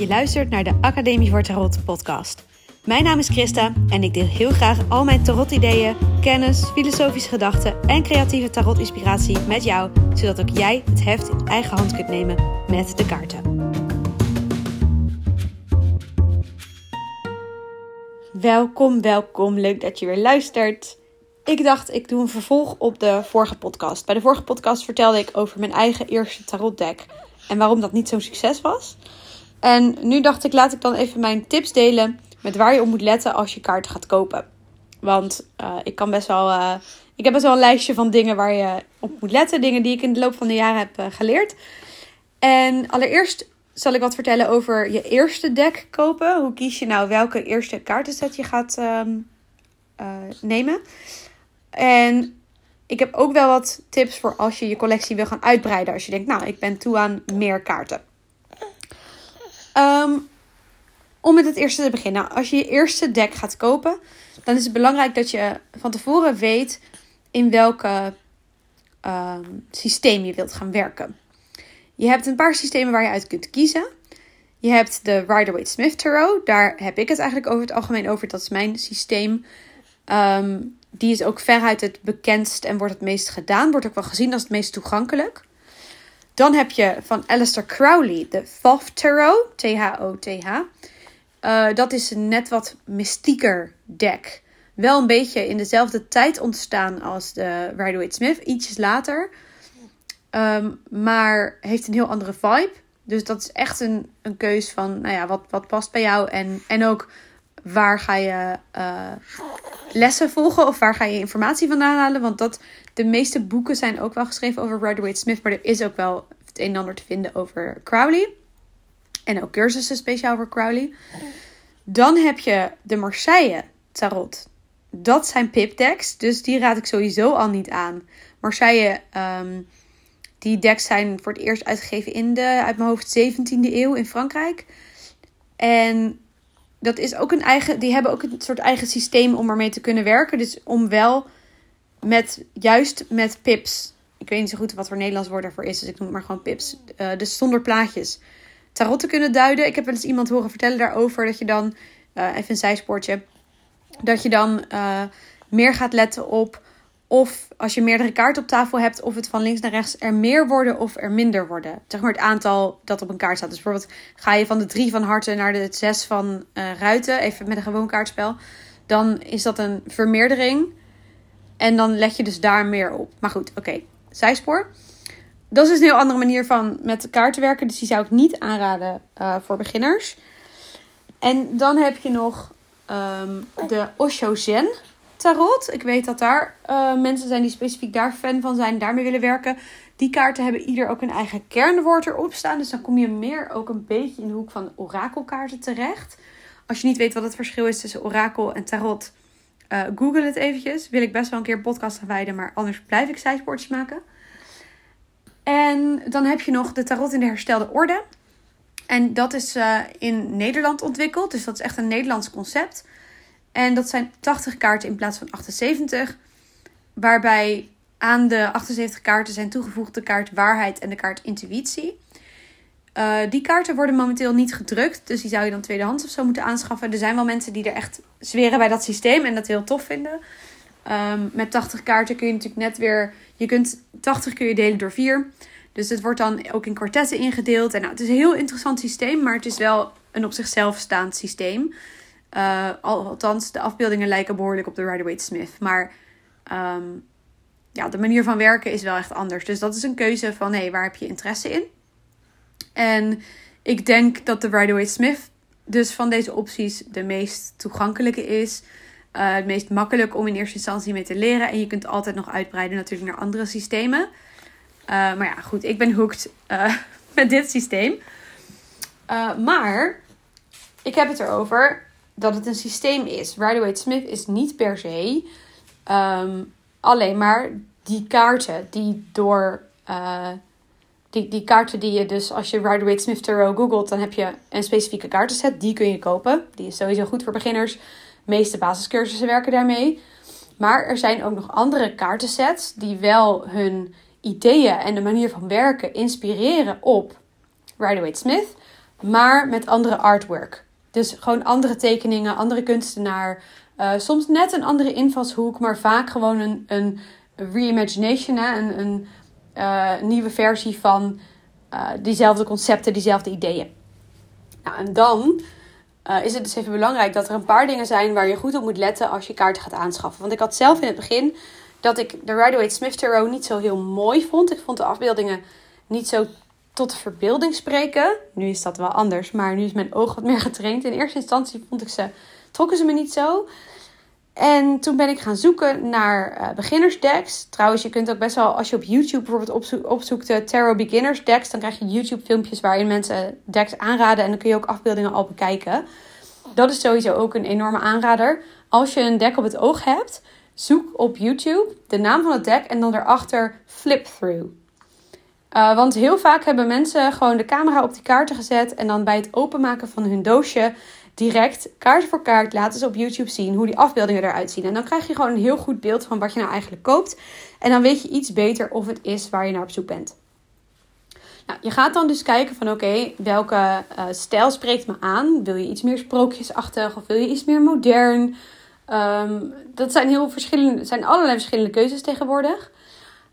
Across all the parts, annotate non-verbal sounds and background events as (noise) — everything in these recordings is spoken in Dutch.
Je luistert naar de Academie voor Tarot podcast. Mijn naam is Christa en ik deel heel graag al mijn tarot-ideeën, kennis, filosofische gedachten en creatieve tarot-inspiratie met jou, zodat ook jij het heft in eigen hand kunt nemen met de kaarten. Welkom, welkom. Leuk dat je weer luistert. Ik dacht, ik doe een vervolg op de vorige podcast. Bij de vorige podcast vertelde ik over mijn eigen eerste tarotdeck en waarom dat niet zo'n succes was. En nu dacht ik, laat ik dan even mijn tips delen met waar je op moet letten als je kaarten gaat kopen. Want uh, ik kan best wel. Uh, ik heb best wel een lijstje van dingen waar je op moet letten. Dingen die ik in de loop van de jaren heb uh, geleerd. En allereerst zal ik wat vertellen over je eerste deck kopen. Hoe kies je nou welke eerste kaartenset je gaat um, nemen? En ik heb ook wel wat tips voor als je je collectie wil gaan uitbreiden. Als je denkt, nou, ik ben toe aan meer kaarten. Um, om met het eerste te beginnen. Nou, als je je eerste deck gaat kopen, dan is het belangrijk dat je van tevoren weet in welke um, systeem je wilt gaan werken. Je hebt een paar systemen waar je uit kunt kiezen. Je hebt de Rider-Waite-Smith Tarot. Daar heb ik het eigenlijk over het algemeen over. Dat is mijn systeem. Um, die is ook veruit het bekendst en wordt het meest gedaan. Wordt ook wel gezien als het meest toegankelijk. Dan heb je van Alistair Crowley de Thoth Tarot. T-H-O-T-H. Uh, dat is een net wat mystieker deck. Wel een beetje in dezelfde tijd ontstaan als de Rider-Waite-Smith. Ietsjes later. Um, maar heeft een heel andere vibe. Dus dat is echt een, een keus van, nou ja, wat, wat past bij jou. En, en ook waar ga je uh, lessen volgen of waar ga je informatie vandaan halen. Want dat, de meeste boeken zijn ook wel geschreven over Rider-Waite-Smith. Maar er is ook wel het een en ander te vinden over Crowley. En ook cursussen speciaal voor Crowley. Dan heb je de Marseille Tarot. Dat zijn pipdecks, dus die raad ik sowieso al niet aan. Marseille, um, die decks zijn voor het eerst uitgegeven in de, uit mijn hoofd, 17e eeuw in Frankrijk. En dat is ook een eigen, die hebben ook een soort eigen systeem om ermee te kunnen werken. Dus om wel met, juist met pips, ik weet niet zo goed wat voor Nederlands woord daarvoor is, dus ik noem het maar gewoon pips. Uh, dus zonder plaatjes tarot te kunnen duiden. Ik heb wel eens iemand horen vertellen daarover dat je dan, uh, even een zijspoortje, dat je dan uh, meer gaat letten op of als je meerdere kaarten op tafel hebt, of het van links naar rechts er meer worden of er minder worden. Zeg het aantal dat op een kaart staat. Dus bijvoorbeeld ga je van de drie van harten naar de zes van uh, ruiten, even met een gewoon kaartspel, dan is dat een vermeerdering. En dan let je dus daar meer op. Maar goed, oké, zijspoor dat is een heel andere manier van met kaarten werken. Dus die zou ik niet aanraden uh, voor beginners. En dan heb je nog um, de Osho Zen tarot. Ik weet dat daar uh, mensen zijn die specifiek daar fan van zijn. Daarmee willen werken. Die kaarten hebben ieder ook een eigen kernwoord erop staan. Dus dan kom je meer ook een beetje in de hoek van orakelkaarten terecht. Als je niet weet wat het verschil is tussen orakel en tarot. Uh, google het eventjes. Wil ik best wel een keer podcast wijden. Maar anders blijf ik zijspoortjes maken. En dan heb je nog de tarot in de herstelde orde. En dat is uh, in Nederland ontwikkeld. Dus dat is echt een Nederlands concept. En dat zijn 80 kaarten in plaats van 78. Waarbij aan de 78 kaarten zijn toegevoegd de kaart waarheid en de kaart intuïtie. Uh, die kaarten worden momenteel niet gedrukt. Dus die zou je dan tweedehands of zo moeten aanschaffen. Er zijn wel mensen die er echt zweren bij dat systeem en dat heel tof vinden. Um, met 80 kaarten kun je natuurlijk net weer. Je kunt 80 kun je delen door 4. Dus het wordt dan ook in kwartetten ingedeeld. En nou, het is een heel interessant systeem, maar het is wel een op zichzelf staand systeem. Uh, althans, de afbeeldingen lijken behoorlijk op de Rider-Waite-Smith. Maar um, ja, de manier van werken is wel echt anders. Dus dat is een keuze van, hé, waar heb je interesse in? En ik denk dat de Rider-Waite-Smith dus van deze opties de meest toegankelijke is. Uh, het meest makkelijk om in eerste instantie mee te leren. En je kunt altijd nog uitbreiden natuurlijk naar andere systemen. Uh, maar ja, goed, ik ben hooked (laughs) met dit systeem. maar ik heb het erover dat het een systeem is. Rider-Waite-Smith is niet per se um, alleen maar die kaarten die door... die, die kaarten die je dus, als je Rider-Waite-Smith Tarot googelt, dan heb je een specifieke kaartenset. Die kun je kopen. Die is sowieso goed voor beginners meeste basiscursussen werken daarmee. Maar er zijn ook nog andere kaartensets die wel hun ideeën en de manier van werken inspireren op Rider-Waite Smith. maar met andere artwork. Dus gewoon andere tekeningen, andere kunstenaar. Uh, soms net een andere invalshoek, maar vaak gewoon een, een reimagination, hè? een, een uh, nieuwe versie van uh, diezelfde concepten, diezelfde ideeën. Nou, en dan is het dus even belangrijk dat er een paar dingen zijn waar je goed op moet letten als je kaarten gaat aanschaffen. Want ik had zelf in het begin dat ik de Rider-Waite-Smith Tarot niet zo heel mooi vond. Ik vond de afbeeldingen niet zo tot de verbeelding spreken. Nu is dat wel anders, maar nu is mijn oog wat meer getraind. In eerste instantie vond ik ze, trokken ze me niet zo. En toen ben ik gaan zoeken naar uh, beginnersdecks. Trouwens, je kunt ook best wel, als je op YouTube bijvoorbeeld opzoekt, opzoekt de Tarot Beginners decks, dan krijg je YouTube filmpjes waarin mensen decks aanraden en dan kun je ook afbeeldingen al bekijken. Dat is sowieso ook een enorme aanrader. Als je een deck op het oog hebt, zoek op YouTube de naam van het deck en dan daarachter flip through. Uh, want heel vaak hebben mensen gewoon de camera op die kaarten gezet en dan bij het openmaken van hun doosje direct kaart voor kaart laten ze op YouTube zien hoe die afbeeldingen eruit zien. En dan krijg je gewoon een heel goed beeld van wat je nou eigenlijk koopt. En dan weet je iets beter of het is waar je naar op zoek bent. Nou, je gaat dan dus kijken van oké, welke uh, stijl spreekt me aan? Wil je iets meer sprookjesachtig of wil je iets meer modern? Um, dat zijn heel verschillende, zijn allerlei verschillende keuzes tegenwoordig.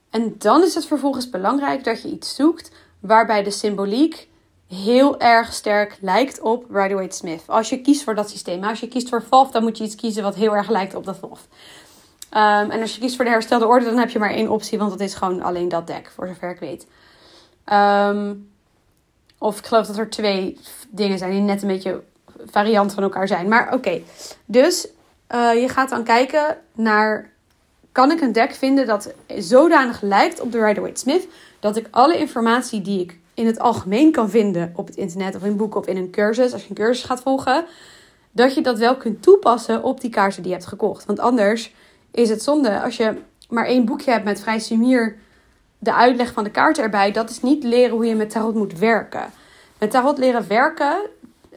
En dan is het vervolgens belangrijk dat je iets zoekt waarbij de symboliek heel erg sterk lijkt op Rider-Waite-Smith. Als je kiest voor dat systeem. als je kiest voor VOF, dan moet je iets kiezen wat heel erg lijkt op dat VOF. Um, en als je kiest voor de herstelde orde, dan heb je maar één optie, want dat is gewoon alleen dat deck, voor zover ik weet. Um, of ik geloof dat er twee dingen zijn die net een beetje variant van elkaar zijn. Maar oké, dus uh, je gaat dan kijken naar kan ik een deck vinden dat zodanig lijkt op de Rider-Waite-Smith dat ik alle informatie die ik in het algemeen kan vinden op het internet of in boeken of in een cursus, als je een cursus gaat volgen, dat je dat wel kunt toepassen op die kaarten die je hebt gekocht. Want anders is het zonde als je maar één boekje hebt met vrij sumier de uitleg van de kaarten erbij. Dat is niet leren hoe je met tarot moet werken. Met tarot leren werken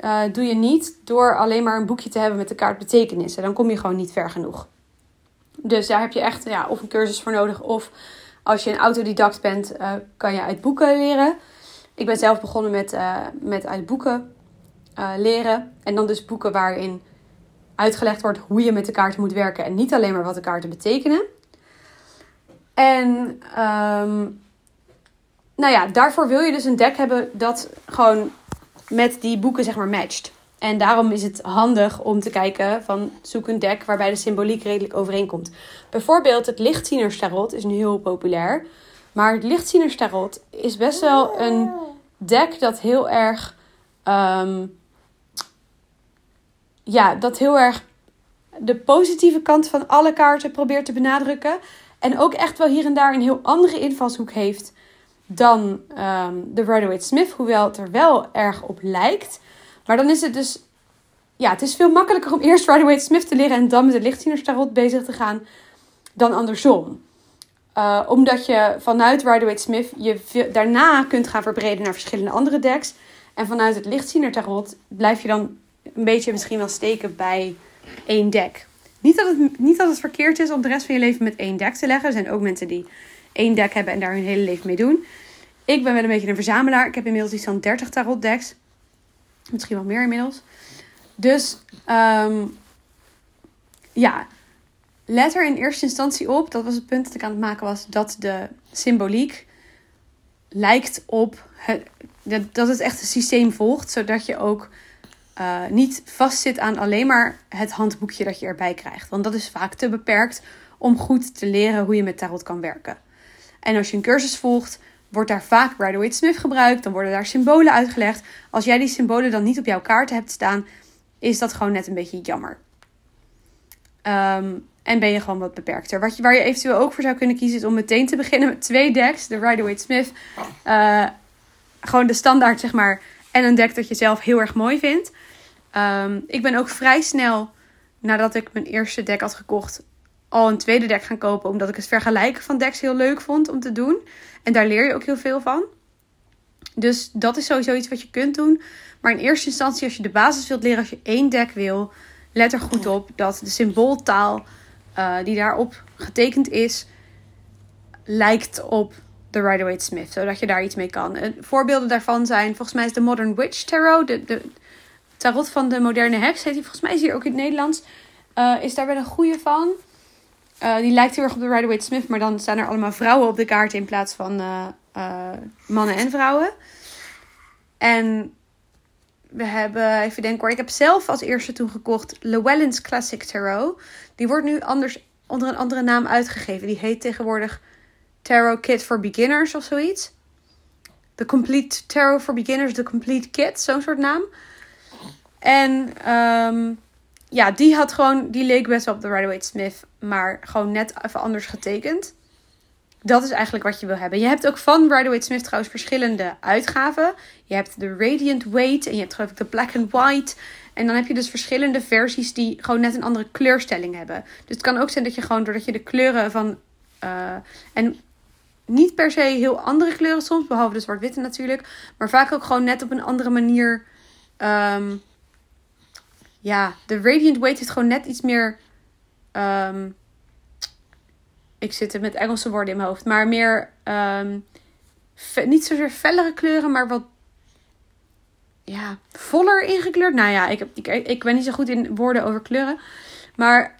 uh, doe je niet door alleen maar een boekje te hebben met de kaartbetekenissen. Dan kom je gewoon niet ver genoeg. Dus daar heb je echt ja, of een cursus voor nodig. Of als je een autodidact bent, uh, kan je uit boeken leren. Ik ben zelf begonnen met, uh, met uit boeken uh, leren. En dan dus boeken waarin uitgelegd wordt hoe je met de kaarten moet werken. En niet alleen maar wat de kaarten betekenen. En um, nou ja, daarvoor wil je dus een deck hebben dat gewoon met die boeken zeg maar matcht. En daarom is het handig om te kijken van zoek een deck waarbij de symboliek redelijk overeenkomt. Bijvoorbeeld het lichtzienerstarot is nu heel populair. Maar het lichtzienerstarot is best wel een deck dat heel erg... Um, ja, dat heel erg de positieve kant van alle kaarten probeert te benadrukken. En ook echt wel hier en daar een heel andere invalshoek heeft dan um, de Rider-Waite-Smith. Hoewel het er wel erg op lijkt. Maar dan is het dus... Ja, het is veel makkelijker om eerst Rider-Waite-Smith te leren... en dan met de lichtzienerstarot bezig te gaan dan andersom. Uh, omdat je vanuit Rider-Waite-Smith je daarna kunt gaan verbreden naar verschillende andere decks. En vanuit het lichtziener tarot blijf je dan een beetje misschien wel steken bij één deck. Niet dat, het, niet dat het verkeerd is om de rest van je leven met één deck te leggen. Er zijn ook mensen die één deck hebben en daar hun hele leven mee doen. Ik ben wel een beetje een verzamelaar. Ik heb inmiddels iets van 30 tarot decks. Misschien wel meer inmiddels. Dus um, ja, let er in eerste instantie op, dat was het punt dat ik aan het maken was, dat de symboliek lijkt op het, dat het echt een systeem volgt, zodat je ook uh, niet vastzit aan alleen maar het handboekje dat je erbij krijgt. Want dat is vaak te beperkt om goed te leren hoe je met tarot kan werken. En als je een cursus volgt, wordt daar vaak Rider-Waite-Smith gebruikt. Dan worden daar symbolen uitgelegd. Als jij die symbolen dan niet op jouw kaart hebt staan, is dat gewoon net een beetje jammer. Um, en ben je gewoon wat beperkter. Wat je, waar je eventueel ook voor zou kunnen kiezen is om meteen te beginnen met twee decks. De Rider-Waite-Smith. Uh, gewoon de standaard, zeg maar. En een deck dat je zelf heel erg mooi vindt. Um, ik ben ook vrij snel, nadat ik mijn eerste deck had gekocht, al een tweede deck gaan kopen. Omdat ik het vergelijken van decks heel leuk vond om te doen. En daar leer je ook heel veel van. Dus dat is sowieso iets wat je kunt doen. Maar in eerste instantie, als je de basis wilt leren, als je één deck wil, let er goed op dat de symbooltaal uh, die daarop getekend is, lijkt op de Rider-Waite-Smith, zodat je daar iets mee kan. Uh, voorbeelden daarvan zijn, volgens mij is de Modern Witch Tarot, de, de tarot van de moderne heks, heet die volgens mij is hier ook in het Nederlands, uh, is daar wel een goede van. Uh, die lijkt heel erg op de Rider-Waite-Smith, maar dan staan er allemaal vrouwen op de kaart in plaats van mannen en vrouwen. En we hebben, even denken hoor, ik heb zelf als eerste toen gekocht Llewellyn's Classic Tarot. Die wordt nu anders onder een andere naam uitgegeven. Die heet tegenwoordig Tarot Kit for Beginners of zoiets. The Complete Tarot for Beginners, The Complete Kit, zo'n soort naam. En um, ja, die had gewoon, die leek best wel op de Rider-Waite Smith, maar gewoon net even anders getekend. Dat is eigenlijk wat je wil hebben. Je hebt ook van Rider-Waite Smith trouwens verschillende uitgaven. Je hebt de Radiant Weight en je hebt geloof de Black and White. En dan heb je dus verschillende versies die gewoon net een andere kleurstelling hebben. Dus het kan ook zijn dat je gewoon doordat je de kleuren van. Uh, en niet per se heel andere kleuren soms, behalve de zwart-witte natuurlijk. Maar vaak ook gewoon net op een andere manier. Um, ja, de Radiant Weight heeft gewoon net iets meer. Um, ik zit er met Engelse woorden in mijn hoofd. Maar meer. Um, niet zozeer fellere kleuren, maar wat ja, voller ingekleurd. Nou ja, ik, ik, ik ben niet zo goed in woorden over kleuren. Maar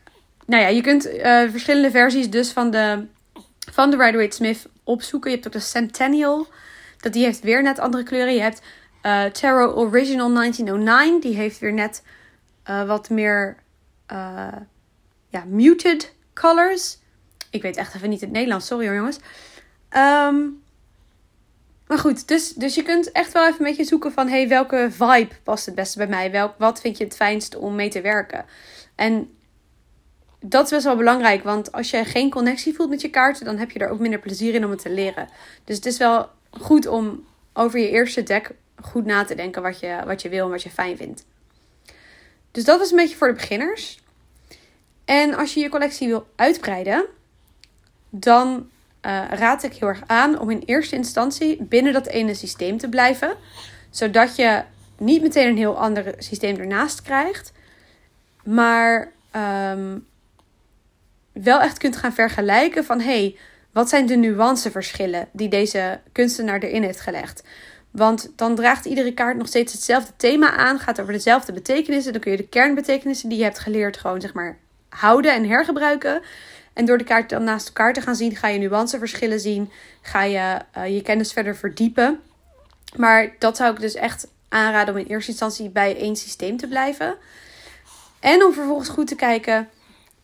nou ja, je kunt uh, verschillende versies dus van de, van de Rider-Waite Smith opzoeken. Je hebt ook de Centennial. Dat die heeft weer net andere kleuren. Je hebt uh, Tarot Original 1909. Die heeft weer net uh, wat meer ja, muted colors. Ik weet echt even niet het Nederlands. Sorry hoor jongens. Um, maar goed, dus, dus je kunt echt wel even een beetje zoeken van... hey, welke vibe past het beste bij mij? Welk, wat vind je het fijnst om mee te werken? En dat is best wel belangrijk. Want als je geen connectie voelt met je kaarten... dan heb je er ook minder plezier in om het te leren. Dus het is wel goed om over je eerste deck goed na te denken... wat je, wat je wil en wat je fijn vindt. Dus dat is een beetje voor de beginners. En als je je collectie wil uitbreiden... dan uh, raad ik heel erg aan om in eerste instantie binnen dat ene systeem te blijven. Zodat je niet meteen een heel ander systeem ernaast krijgt. Maar um, wel echt kunt gaan vergelijken van... hey, wat zijn de nuanceverschillen die deze kunstenaar erin heeft gelegd? Want dan draagt iedere kaart nog steeds hetzelfde thema aan. Gaat over dezelfde betekenissen. Dan kun je de kernbetekenissen die je hebt geleerd gewoon zeg maar houden en hergebruiken. En door de kaart dan naast elkaar te gaan zien, ga je nuanceverschillen zien. Ga je uh, je kennis verder verdiepen. Maar dat zou ik dus echt aanraden om in eerste instantie bij één systeem te blijven. En om vervolgens goed te kijken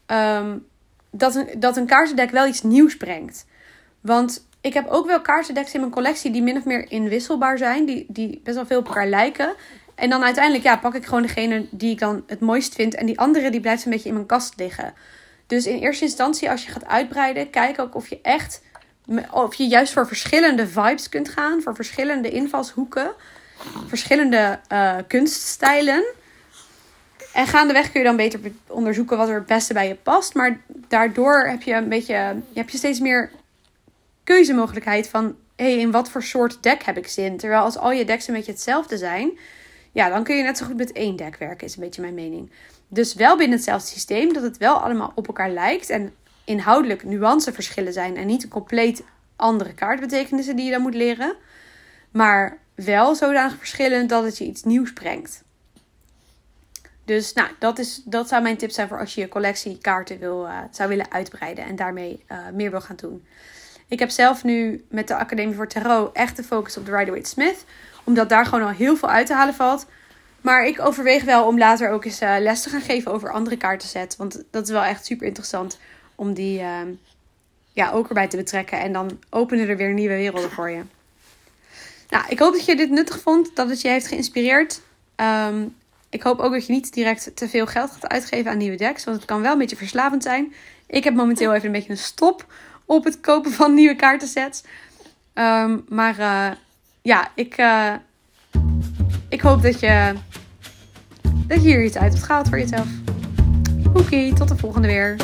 um, dat, een, dat een kaartendek wel iets nieuws brengt. Want ik heb ook wel kaartendeks in mijn collectie die min of meer inwisselbaar zijn. Die, die best wel veel op elkaar lijken. En dan uiteindelijk ja, pak ik gewoon degene die ik dan het mooist vind. En die andere die blijft een beetje in mijn kast liggen. Dus in eerste instantie, als je gaat uitbreiden, kijk ook of je echt, of je juist voor verschillende vibes kunt gaan, voor verschillende invalshoeken, verschillende uh, kunststijlen. En gaandeweg kun je dan beter onderzoeken wat er het beste bij je past. Maar daardoor heb je een beetje, je je steeds meer keuzemogelijkheid van, hey, in wat voor soort deck heb ik zin? Terwijl als al je decks een beetje hetzelfde zijn, ja, dan kun je net zo goed met één deck werken, is een beetje mijn mening. Dus wel binnen hetzelfde systeem, dat het wel allemaal op elkaar lijkt en inhoudelijk nuanceverschillen zijn en niet een compleet andere kaartbetekenissen die je dan moet leren. Maar wel zodanig verschillend dat het je iets nieuws brengt. Dus nou, dat, is, dat zou mijn tip zijn voor als je je collectie kaarten wil, uh, zou willen uitbreiden en daarmee uh, meer wil gaan doen. Ik heb zelf nu met de Academie voor Tarot echt de focus op de Rider-Waite-Smith. Omdat daar gewoon al heel veel uit te halen valt. Maar ik overweeg wel om later ook eens uh, les te gaan geven over andere kaartensets. Want dat is wel echt super interessant om die uh, ja, ook erbij te betrekken. En dan openen er weer nieuwe werelden voor je. Nou, ik hoop dat je dit nuttig vond. Dat het je heeft geïnspireerd. Um, ik hoop ook dat je niet direct te veel geld gaat uitgeven aan nieuwe decks. Want het kan wel een beetje verslavend zijn. Ik heb momenteel even een beetje een stop op het kopen van nieuwe kaartensets. Um, maar uh, ja, ik, uh, ik hoop dat je dat je hier iets uit hebt gehaald voor jezelf. Oké, tot de volgende weer.